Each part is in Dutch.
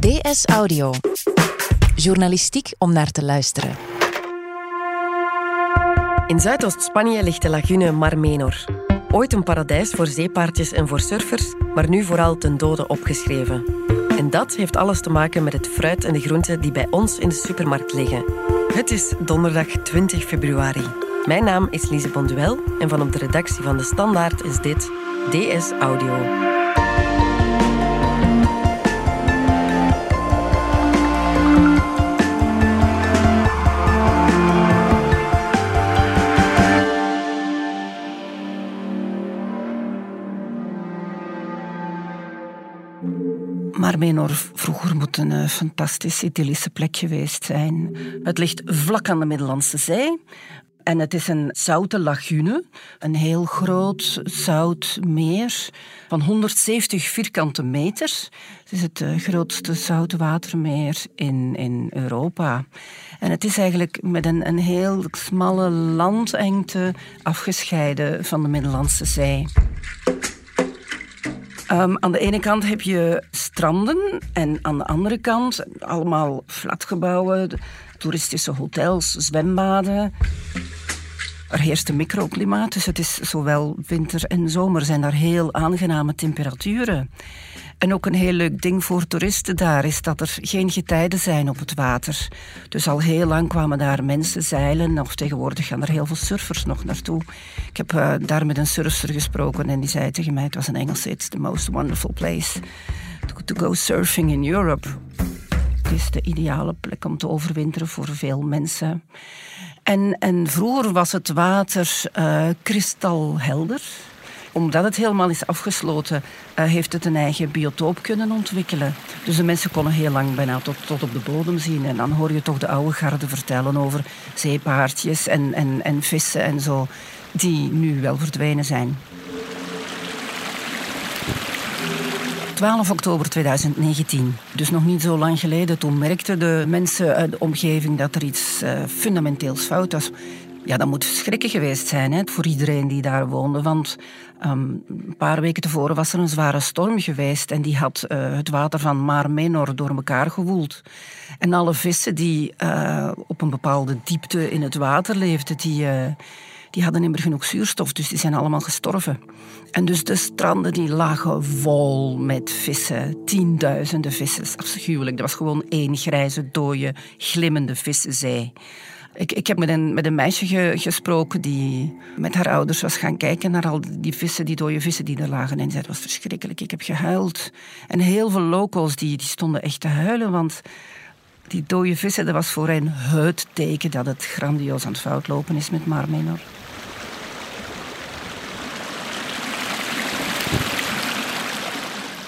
DS Audio. Journalistiek om naar te luisteren. In Zuidoost-Spanje ligt de lagune Mar Menor. Ooit een paradijs voor zeepaardjes en voor surfers, maar nu vooral ten dode opgeschreven. En dat heeft alles te maken met het fruit en de groenten die bij ons in de supermarkt liggen. Het is donderdag 20 februari. Mijn naam is Lise Bonduel en van op de redactie van De Standaard is dit DS Audio. Menor vroeger moet een uh, fantastisch idyllische plek geweest zijn. Het ligt vlak aan de Middellandse Zee. En het is een zoute lagune, een heel groot zout meer van 170 vierkante meter. Het is het uh, grootste zoutwatermeer in, in Europa. En het is eigenlijk met een, een heel smalle landengte afgescheiden van de Middellandse Zee. Um, aan de ene kant heb je stranden en aan de andere kant allemaal flatgebouwen, toeristische hotels, zwembaden. Er heerst een microklimaat, dus het is zowel winter en zomer zijn daar heel aangename temperaturen. En ook een heel leuk ding voor toeristen daar is dat er geen getijden zijn op het water. Dus al heel lang kwamen daar mensen zeilen, of tegenwoordig gaan er heel veel surfers nog naartoe. Ik heb uh, daar met een surfer gesproken en die zei tegen mij, het was een Engelse, it's the most wonderful place to, go surfing in Europe. Het is de ideale plek om te overwinteren voor veel mensen. En, en vroeger was het water uh, kristalhelder omdat het helemaal is afgesloten, uh, heeft het een eigen biotoop kunnen ontwikkelen. Dus de mensen konden heel lang bijna tot, tot op de bodem zien. En dan hoor je toch de oude garde vertellen over zeepaardjes en, en, en vissen en zo, die nu wel verdwenen zijn. 12 oktober 2019, dus nog niet zo lang geleden, toen merkten de mensen uit de omgeving dat er iets uh, fundamenteels fout was. Ja, dat moet schrikken geweest zijn hè, voor iedereen die daar woonde. Want um, een paar weken tevoren was er een zware storm geweest en die had uh, het water van Mar Menor door elkaar gewoeld. En alle vissen die uh, op een bepaalde diepte in het water leefden, die, uh, die hadden niet meer genoeg zuurstof, dus die zijn allemaal gestorven. En dus de stranden die lagen vol met vissen, tienduizenden vissen. Afschuwelijk, dat was gewoon één grijze, dode, glimmende vissenzee. Ik, ik heb met een, met een meisje gesproken die met haar ouders was gaan kijken naar al die vissen, die dode vissen die er lagen. En zei, het was verschrikkelijk, ik heb gehuild. En heel veel locals die, die stonden echt te huilen, want die dode vissen, dat was voor hen het teken dat het grandioos aan het fout lopen is met Mar Menor.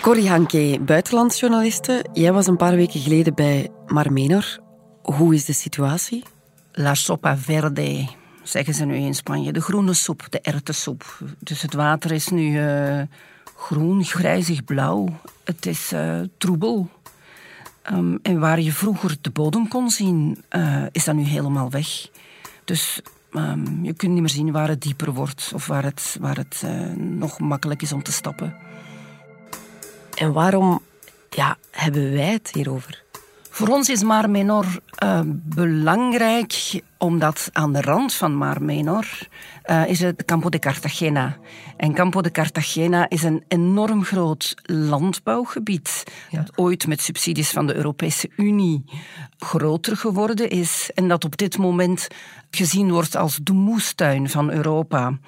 Corrie Hanke, buitenlandsjournaliste. Jij was een paar weken geleden bij Mar Menor. Hoe is de situatie? La sopa verde, zeggen ze nu in Spanje. De groene soep, de erwtensoep. Dus het water is nu uh, groen, grijzig blauw. Het is uh, troebel. Um, en waar je vroeger de bodem kon zien, uh, is dat nu helemaal weg. Dus um, je kunt niet meer zien waar het dieper wordt of waar het, waar het nog makkelijk is om te stappen. En waarom ja, hebben wij het hierover? Voor ons is Mar Menor uh, belangrijk omdat aan de rand van Mar Menor uh, is het Campo de Cartagena. En Campo de Cartagena is een enorm groot landbouwgebied. Ja. Dat ooit met subsidies van de Europese Unie groter geworden is. En dat op dit moment gezien wordt als de moestuin van Europa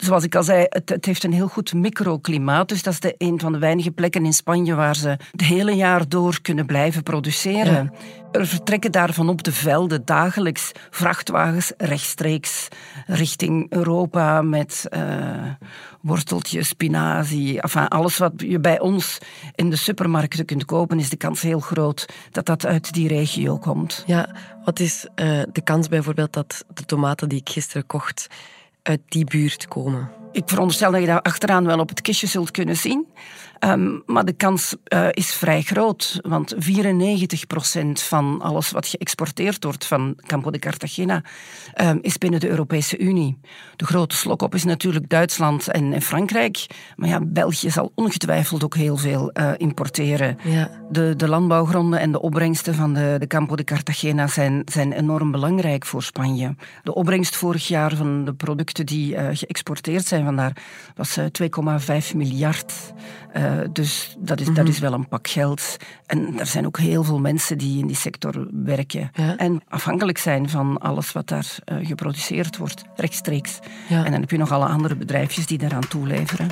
zoals ik al zei, het, het, heeft een heel goed microklimaat. Dus dat is de, een van de weinige plekken in Spanje waar ze het hele jaar door kunnen blijven produceren. Er vertrekken daarvan op de velden dagelijks vrachtwagens rechtstreeks richting Europa met uh, worteltjes, spinazie. Enfin, alles wat je bij ons in de supermarkten kunt kopen, is de kans heel groot dat dat uit die regio komt. Ja, wat is uh, de kans bijvoorbeeld dat de tomaten die ik gisteren kocht uit die buurt komen. Ik veronderstel dat je dat achteraan wel op het kistje zult kunnen zien. Ehm, maar de kans uh, is vrij groot, want 94% van alles wat geëxporteerd wordt van Campo de Cartagena um, is binnen de Europese Unie. De grote slok op is natuurlijk Duitsland en, en, Frankrijk, maar ja, België zal ongetwijfeld ook heel veel uh, importeren. Ja. De, de landbouwgronden en de opbrengsten van de, de Campo de Cartagena zijn, zijn enorm belangrijk voor Spanje. De opbrengst vorig jaar van de producten die uh, geëxporteerd zijn vandaar was 2,5 miljard. Uh, dus dat is, dat is wel een pak geld. En er zijn ook heel veel mensen die in die sector werken. En afhankelijk zijn van alles wat daar uh, geproduceerd wordt, rechtstreeks. Ja. En dan heb je nog alle andere bedrijfjes die daaraan toeleveren.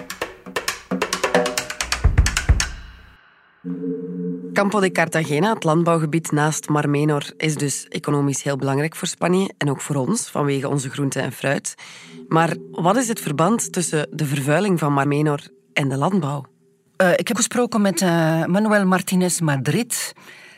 Campo de Cartagena, het landbouwgebied naast Mar Menor, is dus economisch heel belangrijk voor Spanje en ook voor ons, vanwege onze groenten en fruit. Maar wat is het verband tussen de vervuiling van Mar Menor en de landbouw? Uh, ik heb gesproken met uh, Manuel Martinez Madrid.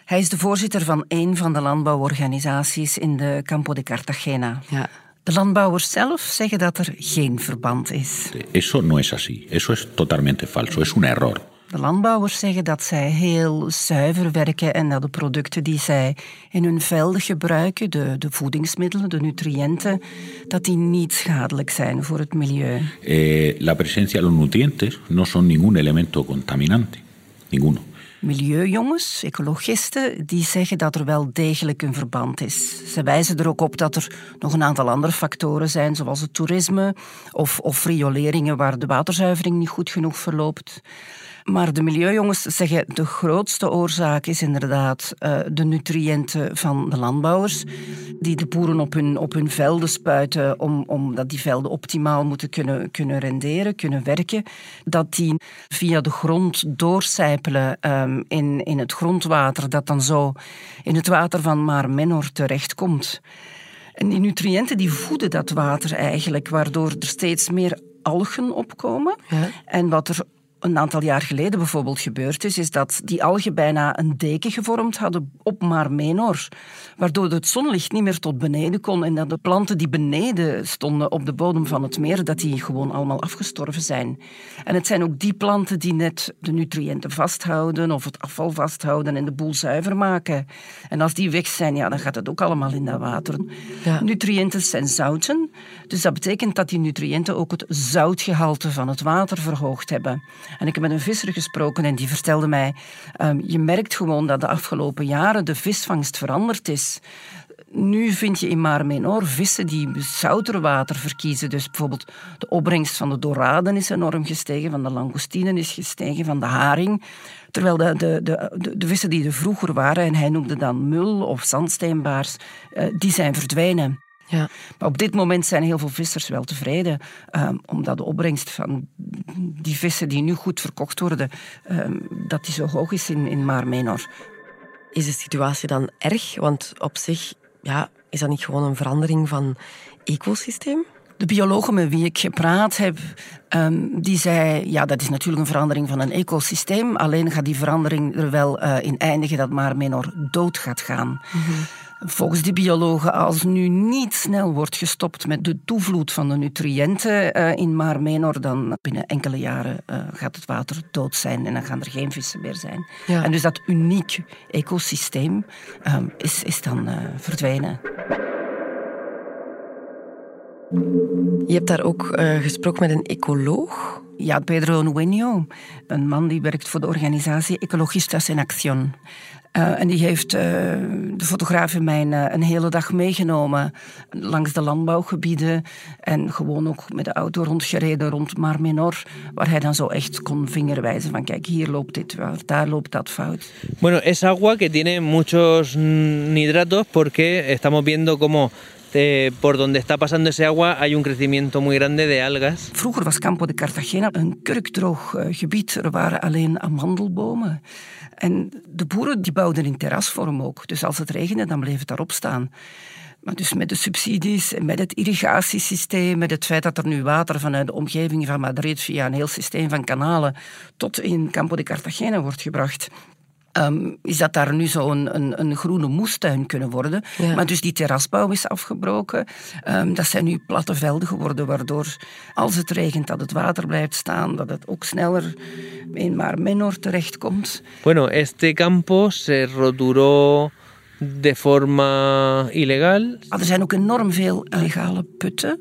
Hij is de voorzitter van een van de landbouworganisaties in de Campo de Cartagena. Ja. De landbouwers zelf zeggen dat er geen verband is. Eso no es así. Eso es totalmente falso. Es un error. De landbouwers zeggen dat zij heel zuiver werken en dat de producten die zij in hun velden gebruiken, de, de voedingsmiddelen, de nutriënten, dat die niet schadelijk zijn voor het milieu. Eh, la presencia de los nutrientes no son ningún elemento contaminante. Ninguno. Milieujongens, ecologisten, die zeggen dat er wel degelijk een verband is. Ze wijzen er ook op dat er nog een aantal andere factoren zijn, zoals het toerisme of, of rioleringen waar de waterzuivering niet goed genoeg verloopt. Maar de milieujongens zeggen de grootste oorzaak is inderdaad uh, de nutriënten van de landbouwers. Die de boeren op hun, op hun velden spuiten om, omdat die velden optimaal moeten kunnen, kunnen renderen, kunnen werken. Dat die via de grond doorcijpelen um, in, in het grondwater, dat dan zo in het water van Mar Menor terechtkomt. En die nutriënten die voeden dat water eigenlijk, waardoor er steeds meer algen opkomen. Ja. En wat er een aantal jaar geleden bijvoorbeeld gebeurd is, is dat die algen bijna een deken gevormd hadden op Mar Menor. Waardoor het zonlicht niet meer tot beneden kon en dat de planten die beneden stonden op de bodem van het meer, dat die gewoon allemaal afgestorven zijn. En het zijn ook die planten die net de nutriënten vasthouden of het afval vasthouden en de boel zuiver maken. En als die weg zijn, ja, dan gaat het ook allemaal in dat water. Ja. Nutriënten zijn zouten, dus dat betekent dat die nutriënten ook het zoutgehalte van het water verhoogd hebben. En ik heb met een visser gesproken en die vertelde mij, um, je merkt gewoon dat de afgelopen jaren de visvangst veranderd is. Nu vind je in Mar Menor vissen die zouter water verkiezen. Dus bijvoorbeeld de opbrengst van de doraden is enorm gestegen, van de langoustinen is gestegen, van de haring. Terwijl de, de, de, de, vissen die er vroeger waren, en hij noemde dan mul of zandsteenbaars, uh, die zijn verdwenen. Ja. Maar op dit moment zijn heel veel vissers wel tevreden, um, omdat de opbrengst van die vissen die nu goed verkocht worden, um, dat die zo hoog is in, in Mar Menor. Is de situatie dan erg? Want op zich ja, is dat niet gewoon een verandering van ecosysteem? De biologen met wie ik gepraat heb, um, die zei, ja, dat is natuurlijk een verandering van een ecosysteem. Alleen gaat die verandering er wel uh, in eindigen dat Mar Menor dood gaat gaan. Mm -hmm. Volgens die biologen, als nu niet snel wordt gestopt met de toevloed van de nutriënten uh, in Mar Menor, dan binnen enkele jaren uh, gaat het water dood zijn en dan gaan er geen vissen meer zijn. Ja. En dus dat uniek ecosysteem uh, is, is dan verdwenen. Je hebt daar ook gesproken met een ecoloog. Ja, Pedro Nueño, een man die werkt voor de organisatie Ecologistas en Acción. Uh, en die heeft uh, de fotograaf in mij uh, een hele dag meegenomen langs de landbouwgebieden en gewoon ook met de auto rondgereden rond Mar Menor, waar hij dan zo echt kon vingerwijzen van kijk, hier loopt dit daar loopt dat fout. Bueno, es agua que tiene muchos nitratos porque estamos viendo como Eh, por donde está pasando ese agua hay un crecimiento muy grande de algas. Vroeger was Campo de Cartagena een kurkdroog uh, gebied. Er waren alleen amandelbomen. En de boeren die bouwden in terrasvorm ook. Dus als het regende, dan bleef het daarop staan. Maar dus met de subsidies, met het irrigatiesysteem, met het feit dat er nu water vanuit de omgeving van Madrid via een heel systeem van kanalen tot in Campo de Cartagena wordt gebracht, ehm, is dat daar nu zo een, een, een groene moestuin kunnen worden. Ja. Maar dus die terrasbouw is afgebroken. Ehm, dat zijn nu platte velden geworden, waardoor als het regent dat het water blijft staan, dat het ook sneller in maar Menor terechtkomt. Bueno, este campo se roturó de forma ilegal. Maar er zijn ook enorm veel illegale putten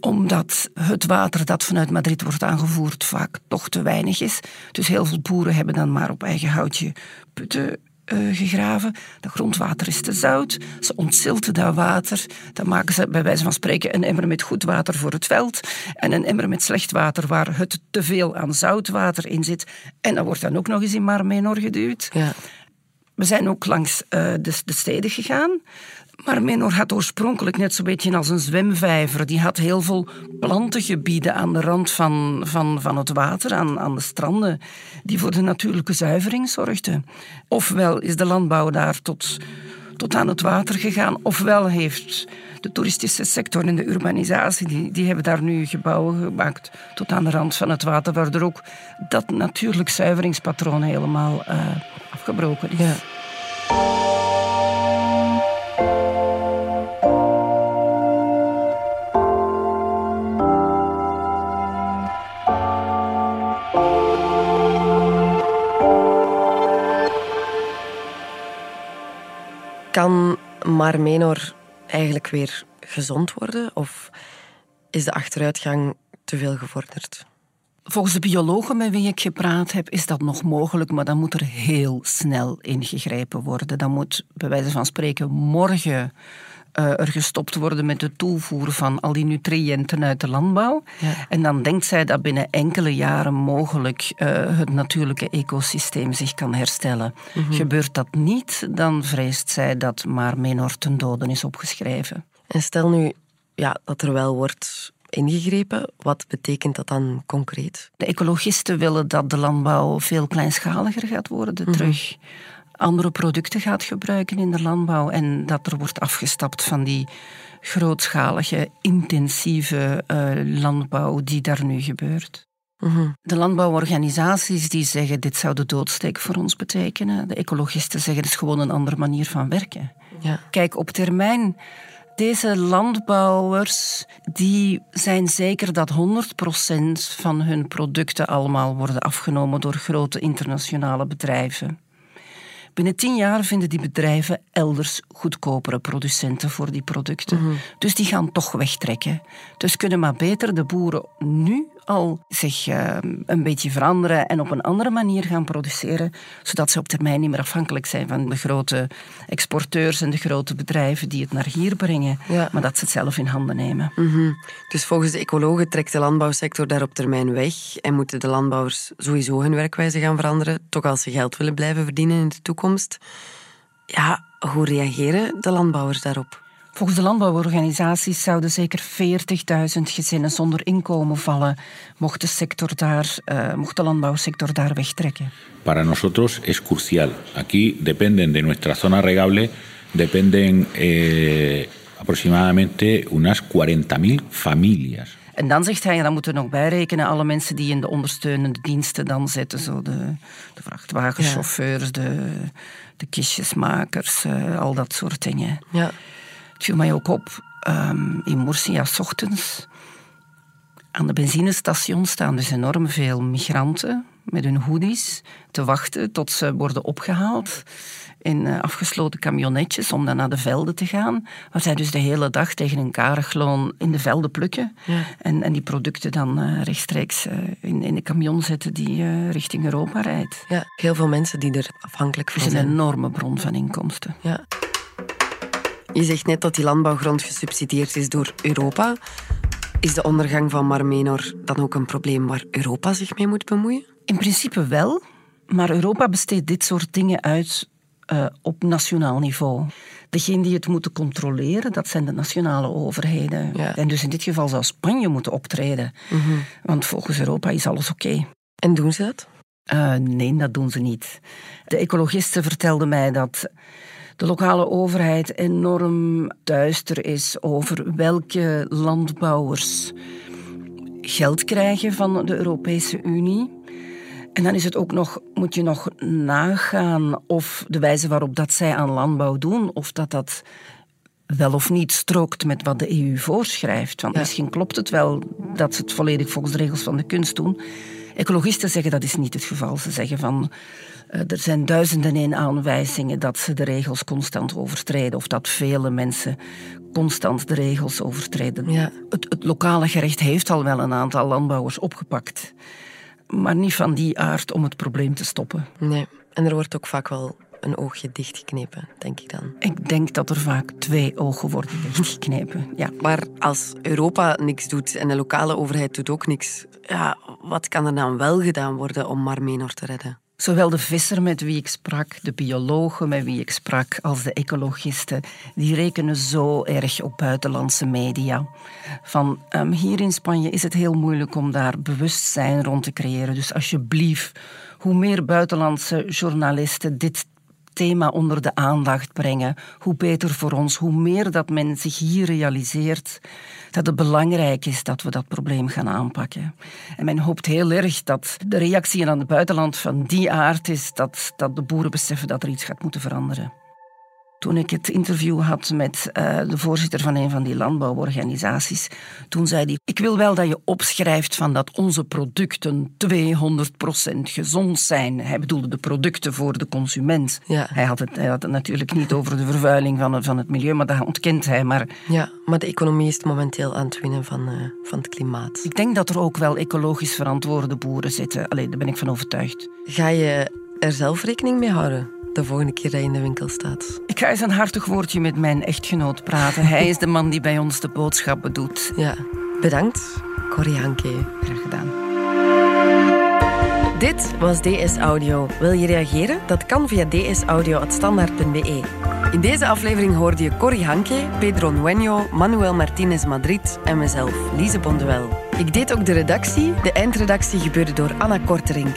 omdat het water dat vanuit Madrid wordt aangevoerd vaak toch te weinig is. Dus heel veel boeren hebben dan maar op eigen houtje putten eh, gegraven. Dat grondwater is te zout. Ze ontzilten dat water. Dan maken ze bij wijze van spreken een emmer met goed water voor het veld en een emmer met slecht water waar het te veel aan zoutwater in zit. En dat wordt dan ook nog eens in Mar Menor geduwd. Ja. We zijn ook langs eh, de, de steden gegaan. Maar Menor had oorspronkelijk net zo'n beetje als een zwemvijver. Die had heel veel plantengebieden aan de rand van, van, van het water, aan, aan de stranden, die voor de natuurlijke zuivering zorgden. Ofwel is de landbouw daar tot, tot aan het water gegaan, ofwel heeft de toeristische sector en de urbanisatie, die, die hebben daar nu gebouwen gemaakt tot aan de rand van het water, waardoor ook dat natuurlijk zuiveringspatroon helemaal eh, afgebroken is. Ja. Kan Mar Menor eigenlijk weer gezond worden? Of is de achteruitgang te veel gevorderd? Volgens de biologen met wie ik gepraat heb, is dat nog mogelijk, maar dan moet er heel snel ingegrepen worden. Dan moet, bij wijze van spreken, morgen er gestopt worden met de toevoer van al die nutriënten uit de landbouw. Ja. En dan denkt zij dat binnen enkele jaren mogelijk uh, het natuurlijke ecosysteem zich kan herstellen. Mhm. Gebeurt dat niet, dan vreest zij dat maar Menor ten doden is opgeschreven. En stel nu ja, dat er wel wordt ingegrepen. Wat betekent dat dan concreet? De ecologisten willen dat de landbouw veel kleinschaliger gaat worden Mhm. terug. Andere producten gaat gebruiken in de landbouw en dat er wordt afgestapt van die grootschalige, intensieve uh, landbouw die daar nu gebeurt. Mhm. De landbouworganisaties die zeggen dit zou de doodsteek voor ons betekenen. De ecologisten zeggen het is gewoon een andere manier van werken. Ja. Kijk, op termijn deze landbouwers die zijn zeker dat 100% van hun producten allemaal worden afgenomen door grote internationale bedrijven. Binnen tien jaar vinden die bedrijven elders goedkopere producenten voor die producten. Mhm. Dus die gaan toch wegtrekken. Dus kunnen maar beter de boeren nu al zich uh, een beetje veranderen en op een andere manier gaan produceren, zodat ze op termijn niet meer afhankelijk zijn van de grote exporteurs en de grote bedrijven die het naar hier brengen, Ja. maar dat ze het zelf in handen nemen. Mhm. Dus volgens de ecologen trekt de landbouwsector daar op termijn weg en moeten de landbouwers sowieso hun werkwijze gaan veranderen, toch als ze geld willen blijven verdienen in de toekomst. Ja, hoe reageren de landbouwers daarop? Volgens de landbouworganisaties zouden zeker 40.000 gezinnen zonder inkomen vallen mocht de, sector daar, uh, mocht de landbouwsector daar wegtrekken. Para nosotros es crucial. Aquí dependen de nuestra zona regable, dependen eh, aproximadamente unas 40.000 familias. En dan zegt hij, dan moeten we nog bijrekenen alle mensen die in de ondersteunende diensten dan zitten. Zo de, de vrachtwagenchauffeurs, ja. de, de kistjesmakers, uh, al dat soort dingen. Ja. Het viel mij ook op, um, in Murcia, s ochtends, aan de benzinestation staan dus enorm veel migranten met hun hoodies te wachten tot ze worden opgehaald in uh, afgesloten camionetjes om dan naar de velden te gaan. Waar zij dus de hele dag tegen een karigloon in de velden plukken. Ja. En, en die producten dan uh, rechtstreeks uh, in, in de camion zetten die richting Europa rijdt. Ja, heel veel mensen die er afhankelijk van Het is een zijn. enorme bron van inkomsten. Ja. Je zegt net dat die landbouwgrond gesubsidieerd is door Europa. Is de ondergang van Mar Menor dan ook een probleem waar Europa zich mee moet bemoeien? In principe wel, maar Europa besteedt dit soort dingen uit uh, op nationaal niveau. Degene die het moeten controleren, dat zijn de nationale overheden. Ja. En dus in dit geval zou Spanje moeten optreden. Mm -hmm. Want volgens Europa is alles oké. Okay. En doen ze dat? Uh, nee, dat doen ze niet. De ecologisten vertelden mij dat de lokale overheid enorm duister is over welke landbouwers geld krijgen van de Europese Unie. En dan is het ook nog, moet je nog nagaan of de wijze waarop dat zij aan landbouw doen, of dat dat wel of niet strookt met wat de EU voorschrijft. Want misschien klopt het wel dat ze het volledig volgens de regels van de kunst doen. Ecologisten zeggen dat is niet het geval. Ze zeggen van er zijn duizenden en aanwijzingen dat ze de regels constant overtreden of dat vele mensen constant de regels overtreden. Ja. Het, het lokale gerecht heeft al wel een aantal landbouwers opgepakt, maar niet van die aard om het probleem te stoppen. Nee, en er wordt ook vaak wel een oogje dichtgeknepen, denk ik dan. Ik denk dat er vaak twee ogen worden dichtgeknepen, ja. Maar als Europa niks doet en de lokale overheid doet ook niks, ja, wat kan er dan wel gedaan worden om Marmenor te redden? Zowel de visser met wie ik sprak, de biologen met wie ik sprak, als de ecologisten, die rekenen zo erg op buitenlandse media. Van um, hier in Spanje is het heel moeilijk om daar bewustzijn rond te creëren. Dus alsjeblieft, hoe meer buitenlandse journalisten dit thema onder de aandacht brengen, hoe beter voor ons, hoe meer dat men zich hier realiseert dat het belangrijk is dat we dat probleem gaan aanpakken. En men hoopt heel erg dat de reactie aan het buitenland van die aard is dat, dat de boeren beseffen dat er iets gaat moeten veranderen. Toen ik het interview had met uh, de voorzitter van een van die landbouworganisaties, toen zei hij: Ik wil wel dat je opschrijft van dat onze producten 200% gezond zijn. Hij bedoelde de producten voor de consument. Ja. Hij, had het, hij had het natuurlijk niet over de vervuiling van, van het milieu, maar dat ontkent hij. Maar... Ja, maar de economie is momenteel aan het winnen van, uh, van het klimaat. Ik denk dat er ook wel ecologisch verantwoorde boeren zitten. Alleen daar ben ik van overtuigd. Ga je er zelf rekening mee houden? de volgende keer dat je in de winkel staat. Ik ga eens een hartig woordje met mijn echtgenoot praten. Hij is de man die bij ons de boodschappen doet. Ja, bedankt, Corrie Hanke. Graag gedaan. Dit was DS Audio. Wil je reageren? Dat kan via dsaudio.standaard.be. In deze aflevering hoorde je Corrie Hanke, Pedro Nueño, Manuel Martinez Madrid en mezelf, Lise Bonduel. Ik deed ook de redactie. De eindredactie gebeurde door Anna Korterink.